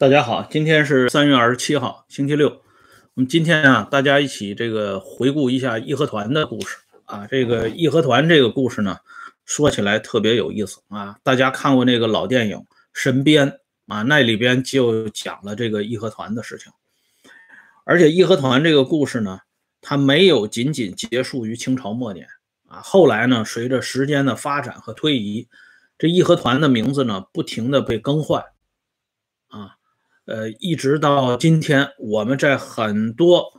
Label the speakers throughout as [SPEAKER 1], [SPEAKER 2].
[SPEAKER 1] 大家好，今天是三月二十七号，星期六。我们今天啊，大家一起这个回顾一下义和团的故事啊。这个义和团这个故事呢，说起来特别有意思啊。大家看过那个老电影《神鞭》啊，那里边就讲了这个义和团的事情。而且义和团这个故事呢，它没有仅仅结束于清朝末年啊。后来呢，随着时间的发展和推移，这义和团的名字呢，不停的被更换。呃，一直到今天，我们在很多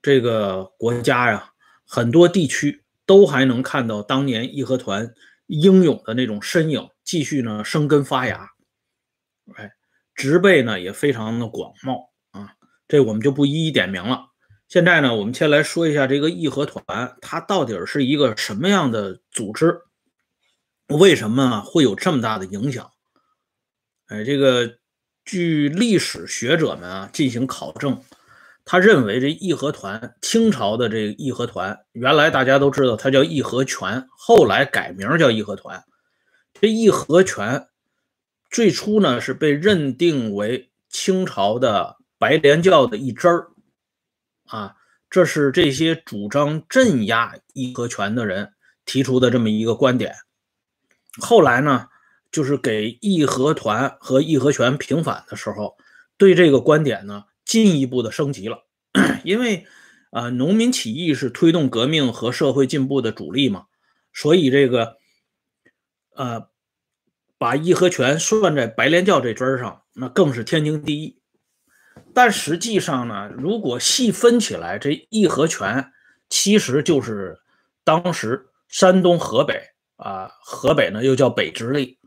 [SPEAKER 1] 这个国家呀，很多地区都还能看到当年义和团英勇的那种身影，继续呢生根发芽，哎，植被呢也非常的广袤啊。这我们就不一一点名了。现在呢，我们先来说一下这个义和团，它到底是一个什么样的组织？为什么会有这么大的影响？哎，这个。据历史学者们啊进行考证，他认为这义和团，清朝的这个义和团，原来大家都知道它叫义和拳，后来改名叫义和团。这义和拳最初呢是被认定为清朝的白莲教的一支儿啊，这是这些主张镇压义和拳的人提出的这么一个观点。后来呢？就是给义和团和义和拳平反的时候，对这个观点呢进一步的升级了，因为啊，农民起义是推动革命和社会进步的主力嘛，所以这个呃，把义和拳算在白莲教这支上，那更是天经地义。但实际上呢，如果细分起来，这义和拳其实就是当时山东、河北啊，河北呢又叫北直隶。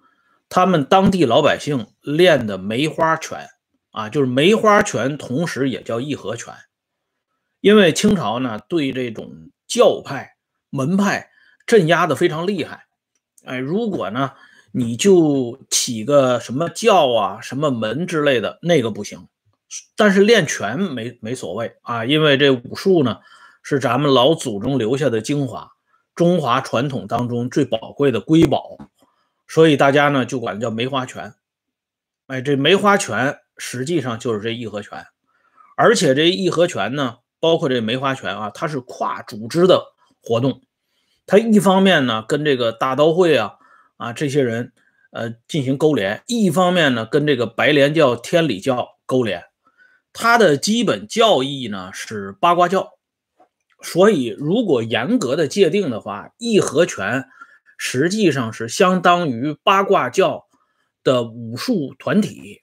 [SPEAKER 1] 他们当地老百姓练的梅花拳啊，就是梅花拳，同时也叫义和拳。因为清朝呢对这种教派门派镇压的非常厉害，哎，如果呢你就起个什么教啊、什么门之类的，那个不行。但是练拳没没所谓啊，因为这武术呢是咱们老祖宗留下的精华，中华传统当中最宝贵的瑰宝。所以大家呢就管叫梅花拳，哎，这梅花拳实际上就是这义和拳，而且这义和拳呢，包括这梅花拳啊，它是跨组织的活动，它一方面呢跟这个大刀会啊啊这些人呃进行勾连，一方面呢跟这个白莲教、天理教勾连，它的基本教义呢是八卦教，所以如果严格的界定的话，义和拳。实际上是相当于八卦教的武术团体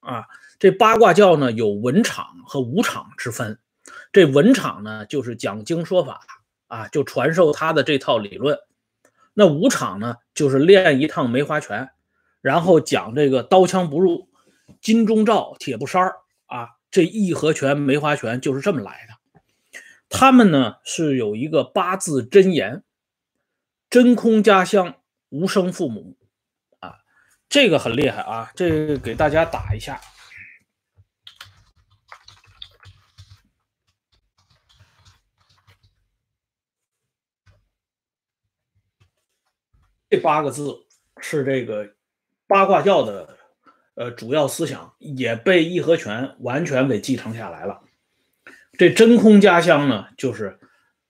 [SPEAKER 1] 啊。这八卦教呢有文场和武场之分。这文场呢就是讲经说法啊，就传授他的这套理论。那武场呢就是练一趟梅花拳，然后讲这个刀枪不入，金钟罩铁布衫啊。这义和拳、梅花拳就是这么来的。他们呢是有一个八字真言。真空家乡，无生父母，啊，这个很厉害啊！这个给大家打一下，这八个字是这个八卦教的呃主要思想，也被义和拳完全给继承下来了。这真空家乡呢，就是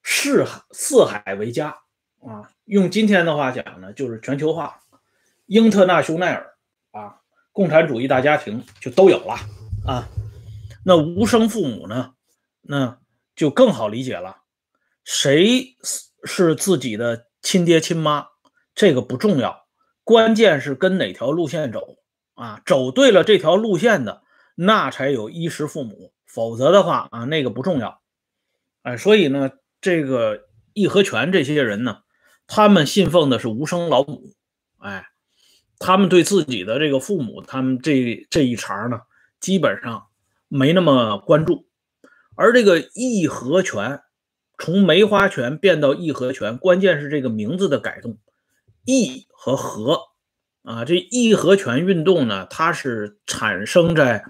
[SPEAKER 1] 四海四海为家啊。用今天的话讲呢，就是全球化，英特纳雄奈尔啊，共产主义大家庭就都有了啊。那无生父母呢，那就更好理解了。谁是自己的亲爹亲妈，这个不重要，关键是跟哪条路线走啊。走对了这条路线的，那才有衣食父母，否则的话啊，那个不重要。哎，所以呢，这个义和拳这些人呢。他们信奉的是无生老母，哎，他们对自己的这个父母，他们这这一茬呢，基本上没那么关注。而这个义和拳，从梅花拳变到义和拳，关键是这个名字的改动，义和和啊，这义和拳运动呢，它是产生在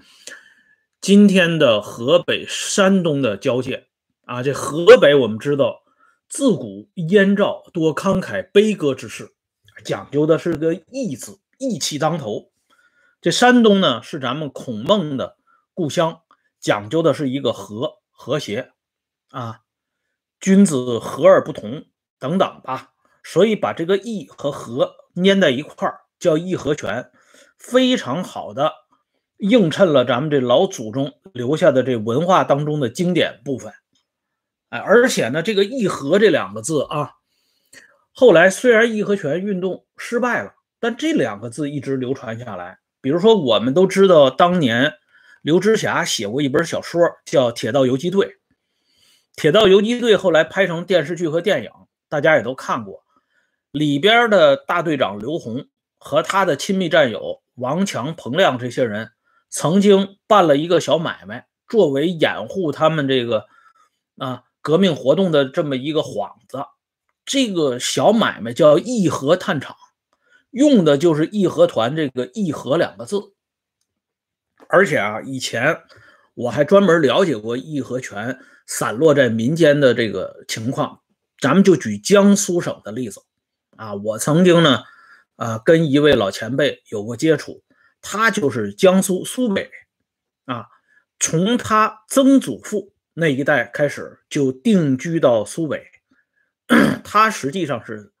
[SPEAKER 1] 今天的河北、山东的交界啊。这河北我们知道。自古燕赵多慷慨悲歌之士，讲究的是个义字，义气当头。这山东呢是咱们孔孟的故乡，讲究的是一个和和谐啊，君子和而不同等等吧。所以把这个义和和粘在一块儿，叫义和拳，非常好的映衬了咱们这老祖宗留下的这文化当中的经典部分。哎，而且呢，这个义和这两个字啊，后来虽然义和拳运动失败了，但这两个字一直流传下来。比如说，我们都知道当年刘知霞写过一本小说叫《铁道游击队》，《铁道游击队》后来拍成电视剧和电影，大家也都看过。里边的大队长刘洪和他的亲密战友王强、彭亮这些人，曾经办了一个小买卖，作为掩护他们这个啊革命活动的这么一个幌子。这个小买卖叫义和炭厂，用的就是义和团这个“义和”两个字。而且啊，以前我还专门了解过义和拳散落在民间的这个情况。咱们就举江苏省的例子。啊，我曾经呢，啊，跟一位老前辈有过接触，他就是江苏苏北，啊，从他曾祖父那一代开始就定居到苏北，他实际上是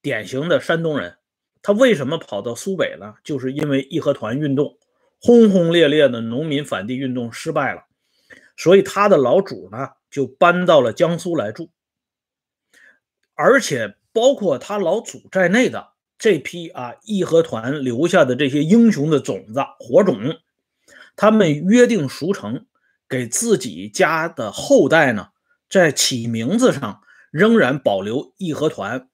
[SPEAKER 1] 典型的山东人。他为什么跑到苏北呢？就是因为义和团运动轰轰烈烈的农民反帝运动失败了，所以他的老主呢就搬到了江苏来住，而且。包括他老祖在内的这批啊义和团留下的这些英雄的种子火种，他们约定俗成，给自己家的后代呢，在起名字上仍然保留义和团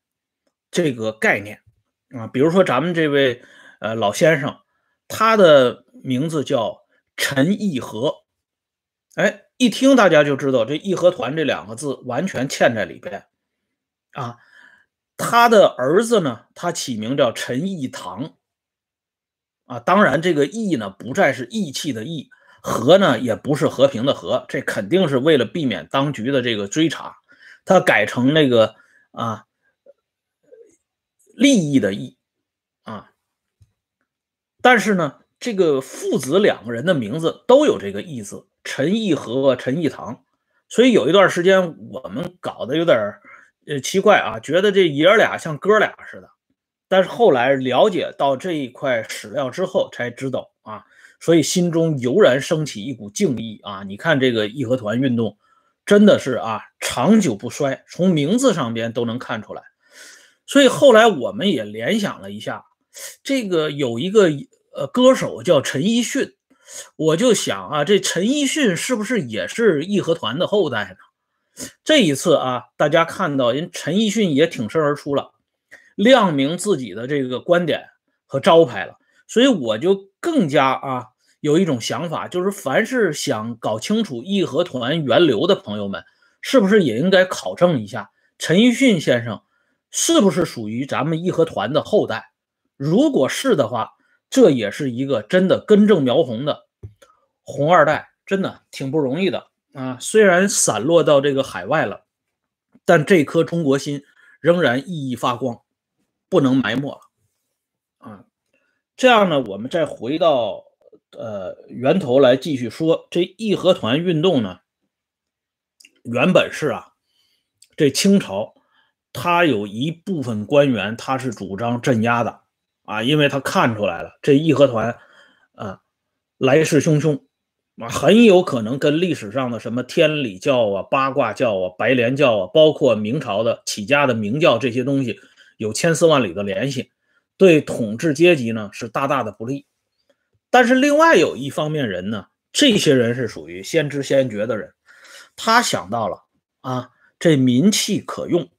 [SPEAKER 1] 这个概念啊。比如说咱们这位呃老先生，他的名字叫陈义和，哎，一听大家就知道这义和团这两个字完全嵌在里边啊。他的儿子呢，他起名叫陈义堂，啊，当然这个义呢不再是义气的义，和呢也不是和平的和，这肯定是为了避免当局的这个追查，他改成那个啊利益的义啊，但是呢，这个父子两个人的名字都有这个义字，陈义和、陈义堂，所以有一段时间我们搞得有点。呃，奇怪啊，觉得这爷俩像哥俩似的，但是后来了解到这一块史料之后，才知道啊，所以心中油然升起一股敬意啊。你看这个义和团运动，真的是啊，长久不衰，从名字上边都能看出来。所以后来我们也联想了一下，这个有一个呃歌手叫陈奕迅，我就想啊，这陈奕迅是不是也是义和团的后代呢？这一次啊，大家看到人陈奕迅也挺身而出了，亮明自己的这个观点和招牌了，所以我就更加啊有一种想法，就是凡是想搞清楚义和团源流的朋友们，是不是也应该考证一下陈奕迅先生是不是属于咱们义和团的后代？如果是的话，这也是一个真的根正苗红的红二代，真的挺不容易的。啊，虽然散落到这个海外了，但这颗中国心仍然熠熠发光，不能埋没了。这样呢，我们再回到呃源头来继续说，这义和团运动呢，原本是啊，这清朝他有一部分官员他是主张镇压的啊，因为他看出来了这义和团啊来势汹汹。啊，很有可能跟历史上的什么天理教啊、八卦教啊、白莲教啊，包括明朝的起家的明教这些东西有千丝万缕的联系，对统治阶级呢是大大的不利。但是另外有一方面人呢，这些人是属于先知先觉的人，他想到了啊，这民气可用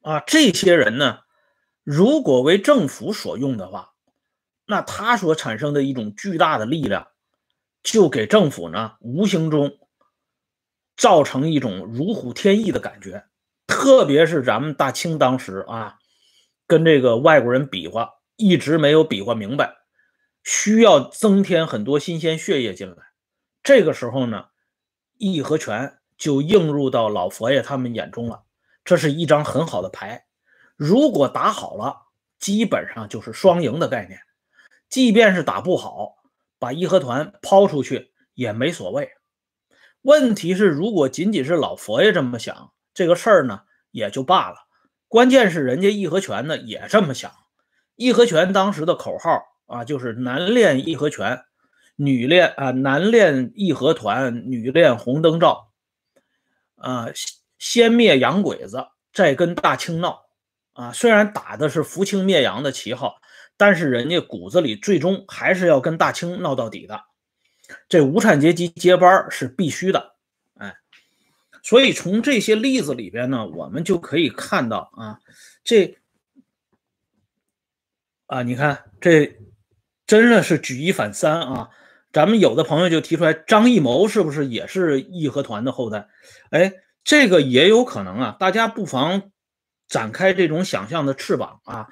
[SPEAKER 1] 啊，这些人呢，如果为政府所用的话，那他所产生的一种巨大的力量。就给政府呢无形中造成一种如虎添翼的感觉，特别是咱们大清当时啊，跟这个外国人比划一直没有比划明白，需要增添很多新鲜血液进来。这个时候呢，义和拳就映入到老佛爷他们眼中了。这是一张很好的牌，如果打好了，基本上就是双赢的概念。即便是打不好，把义和团抛出去也没所谓。问题是，如果仅仅是老佛爷这么想，这个事儿呢也就罢了。关键是人家义和拳呢也这么想。义和拳当时的口号啊，就是男练义和拳，女练啊男练义和团，女练红灯照。啊，先灭洋鬼子，再跟大清闹。啊，虽然打的是扶清灭洋的旗号，但是人家骨子里最终还是要跟大清闹到底的。这无产阶级接班是必须的。所以从这些例子里边呢，我们就可以看到啊，这啊，你看这真的是举一反三啊。咱们有的朋友就提出来，张艺谋是不是也是义和团的后代？哎，这个也有可能啊。大家不妨。展开这种想象的翅膀啊！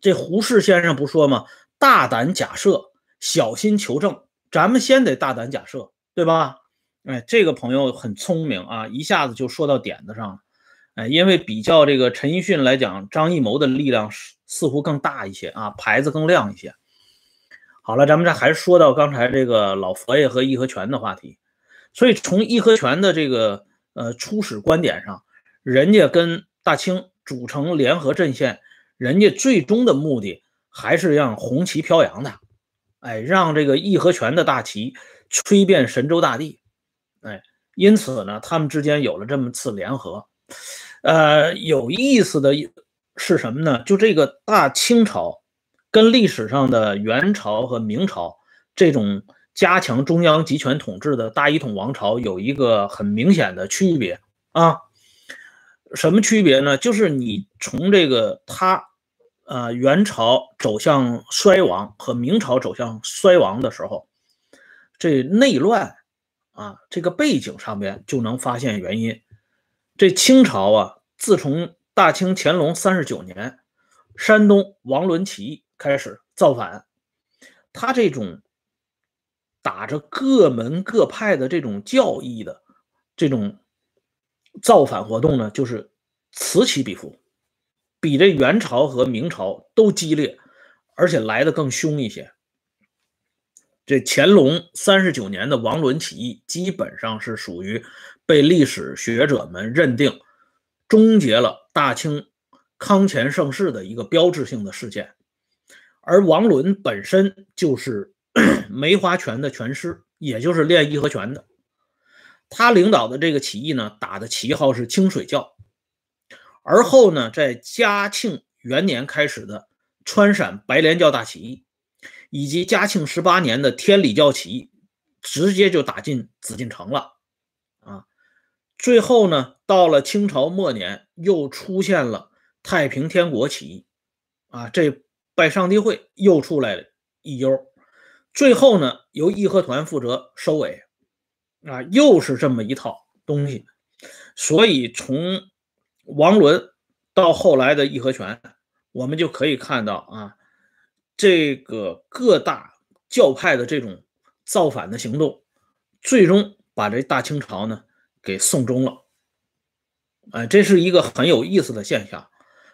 [SPEAKER 1] 这胡适先生不说吗？大胆假设，小心求证。咱们先得大胆假设，对吧？哎，这个朋友很聪明啊，一下子就说到点子上了。哎，因为比较这个陈奕迅来讲，张艺谋的力量似乎更大一些啊，牌子更亮一些。好了，咱们这还是说到刚才这个老佛爷和义和拳的话题。所以从义和拳的这个呃初始观点上，人家跟大清。组成联合阵线，人家最终的目的还是让红旗飘扬的，哎，让这个义和拳的大旗吹遍神州大地，因此呢，他们之间有了这么次联合。呃，有意思的是什么呢？就这个大清朝跟历史上的元朝和明朝这种加强中央集权统治的大一统王朝有一个很明显的区别啊。什么区别呢？就是你从这个他，呃，元朝走向衰亡和明朝走向衰亡的时候，这内乱啊，这个背景上边就能发现原因。这清朝啊，自从大清乾隆三十九年，山东王伦起义开始造反，他这种打着各门各派的这种教义的这种。造反活动呢，就是此起彼伏，比这元朝和明朝都激烈，而且来的更凶一些。这乾隆三十九年的王伦起义，基本上是属于被历史学者们认定终结了大清康乾盛世的一个标志性的事件。而王伦本身就是 梅花拳的拳师，也就是练义和拳的。他领导的这个起义呢，打的旗号是清水教，而后呢，在嘉庆元年开始的川陕白莲教大起义，以及嘉庆十八年的天理教起义，直接就打进紫禁城了啊！最后呢，到了清朝末年，又出现了太平天国起义啊，这拜上帝会又出来了一悠，最后呢，由义和团负责收尾。啊，又是这么一套东西，所以从王伦到后来的义和拳，我们就可以看到啊，这个各大教派的这种造反的行动，最终把这大清朝呢给送终了。哎，这是一个很有意思的现象。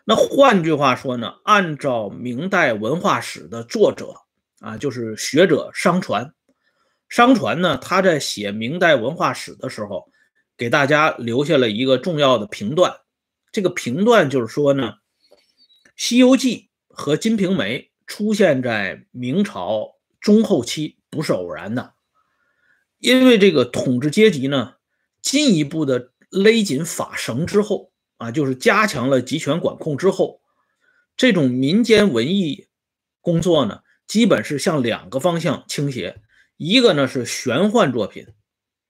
[SPEAKER 1] 那换句话说呢，按照明代文化史的作者啊，就是学者商传。商传呢，他在写明代文化史的时候，给大家留下了一个重要的评断。这个评断就是说呢，《西游记》和《金瓶梅》出现在明朝中后期不是偶然的，因为这个统治阶级呢，进一步的勒紧法绳之后啊，就是加强了集权管控之后，这种民间文艺工作呢，基本是向两个方向倾斜。一个呢是玄幻作品，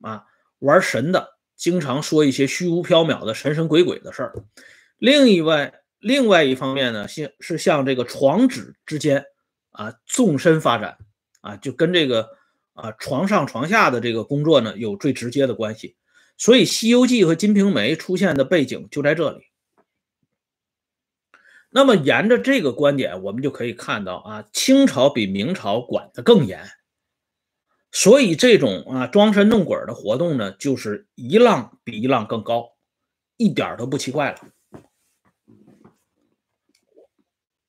[SPEAKER 1] 啊，玩神的，经常说一些虚无缥缈的神神鬼鬼的事儿。另一外，另外一方面呢，是是像这个床纸之间啊，纵深发展啊，就跟这个啊床上床下的这个工作呢有最直接的关系。所以，《西游记》和《金瓶梅》出现的背景就在这里。那么，沿着这个观点，我们就可以看到啊，清朝比明朝管得更严。所以这种啊装神弄鬼的活动呢，就是一浪比一浪更高，一点都不奇怪了。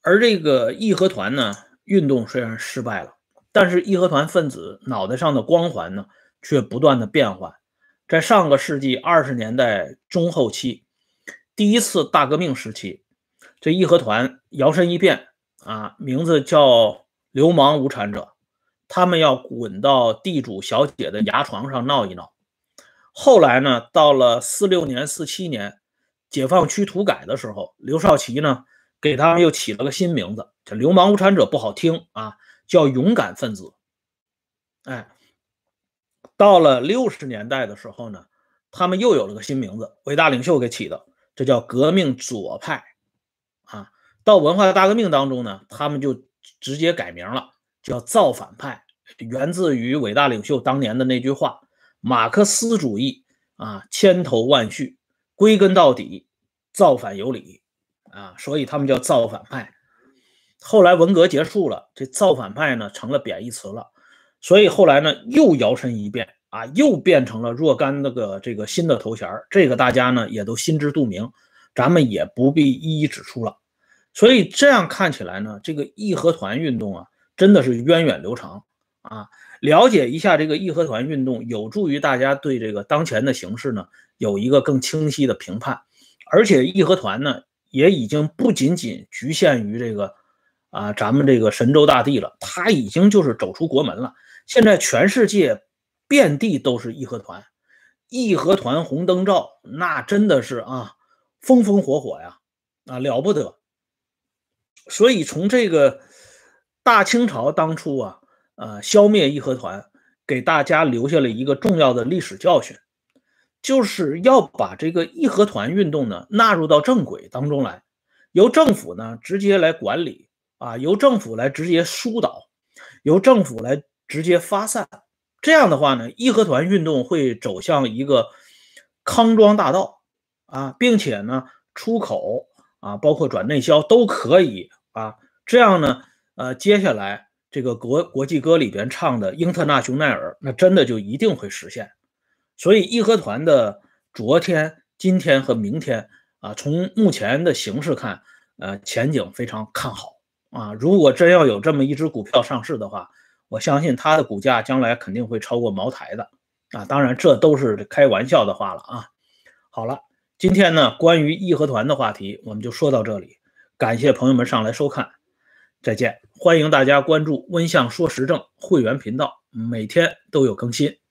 [SPEAKER 1] 而这个义和团呢，运动虽然失败了，但是义和团分子脑袋上的光环呢，却不断的变换。在上个世纪二十年代中后期，第一次大革命时期，这义和团摇身一变啊，名字叫流氓无产者，他们要滚到地主小姐的牙床上闹一闹。后来呢，到了四六年、四七年，解放区土改的时候，刘少奇呢给他们又起了个新名字，这流氓无产者不好听啊，叫勇敢分子。哎。到了六十年代的时候呢，他们又有了个新名字，伟大领袖给起的，这叫革命左派啊。到文化大革命当中呢，他们就直接改名了，叫造反派，源自于伟大领袖当年的那句话：“马克思主义啊，千头万绪，归根到底，造反有理啊。”所以他们叫造反派。后来文革结束了，这造反派呢成了贬义词了。所以后来呢，又摇身一变啊，又变成了若干那个这个新的头衔这个大家呢也都心知肚明，咱们也不必一一指出了。所以这样看起来呢，这个义和团运动啊，真的是源远流长啊。了解一下这个义和团运动，有助于大家对这个当前的形势呢有一个更清晰的评判。而且义和团呢，也已经不仅仅局限于这个啊咱们这个神州大地了，它已经就是走出国门了。现在全世界遍地都是义和团，义和团红灯照，那真的是啊，风风火火呀，啊了不得。所以从这个大清朝当初啊，呃，消灭义和团，给大家留下了一个重要的历史教训，就是要把这个义和团运动呢纳入到正轨当中来，由政府呢直接来管理啊，由政府来直接疏导，由政府来。直接发散，这样的话呢，义和团运动会走向一个康庄大道啊，并且呢，出口啊，包括转内销都可以啊。这样呢，呃，接下来这个国国际歌里边唱的英特纳雄耐尔，那真的就一定会实现。所以，义和团的昨天、今天和明天啊，从目前的形势看，呃，前景非常看好啊。如果真要有这么一只股票上市的话，我相信它的股价将来肯定会超过茅台的啊！当然，这都是开玩笑的话了啊。好了，今天呢，关于义和团的话题我们就说到这里，感谢朋友们上来收看，再见！欢迎大家关注“温相说时政”会员频道，每天都有更新。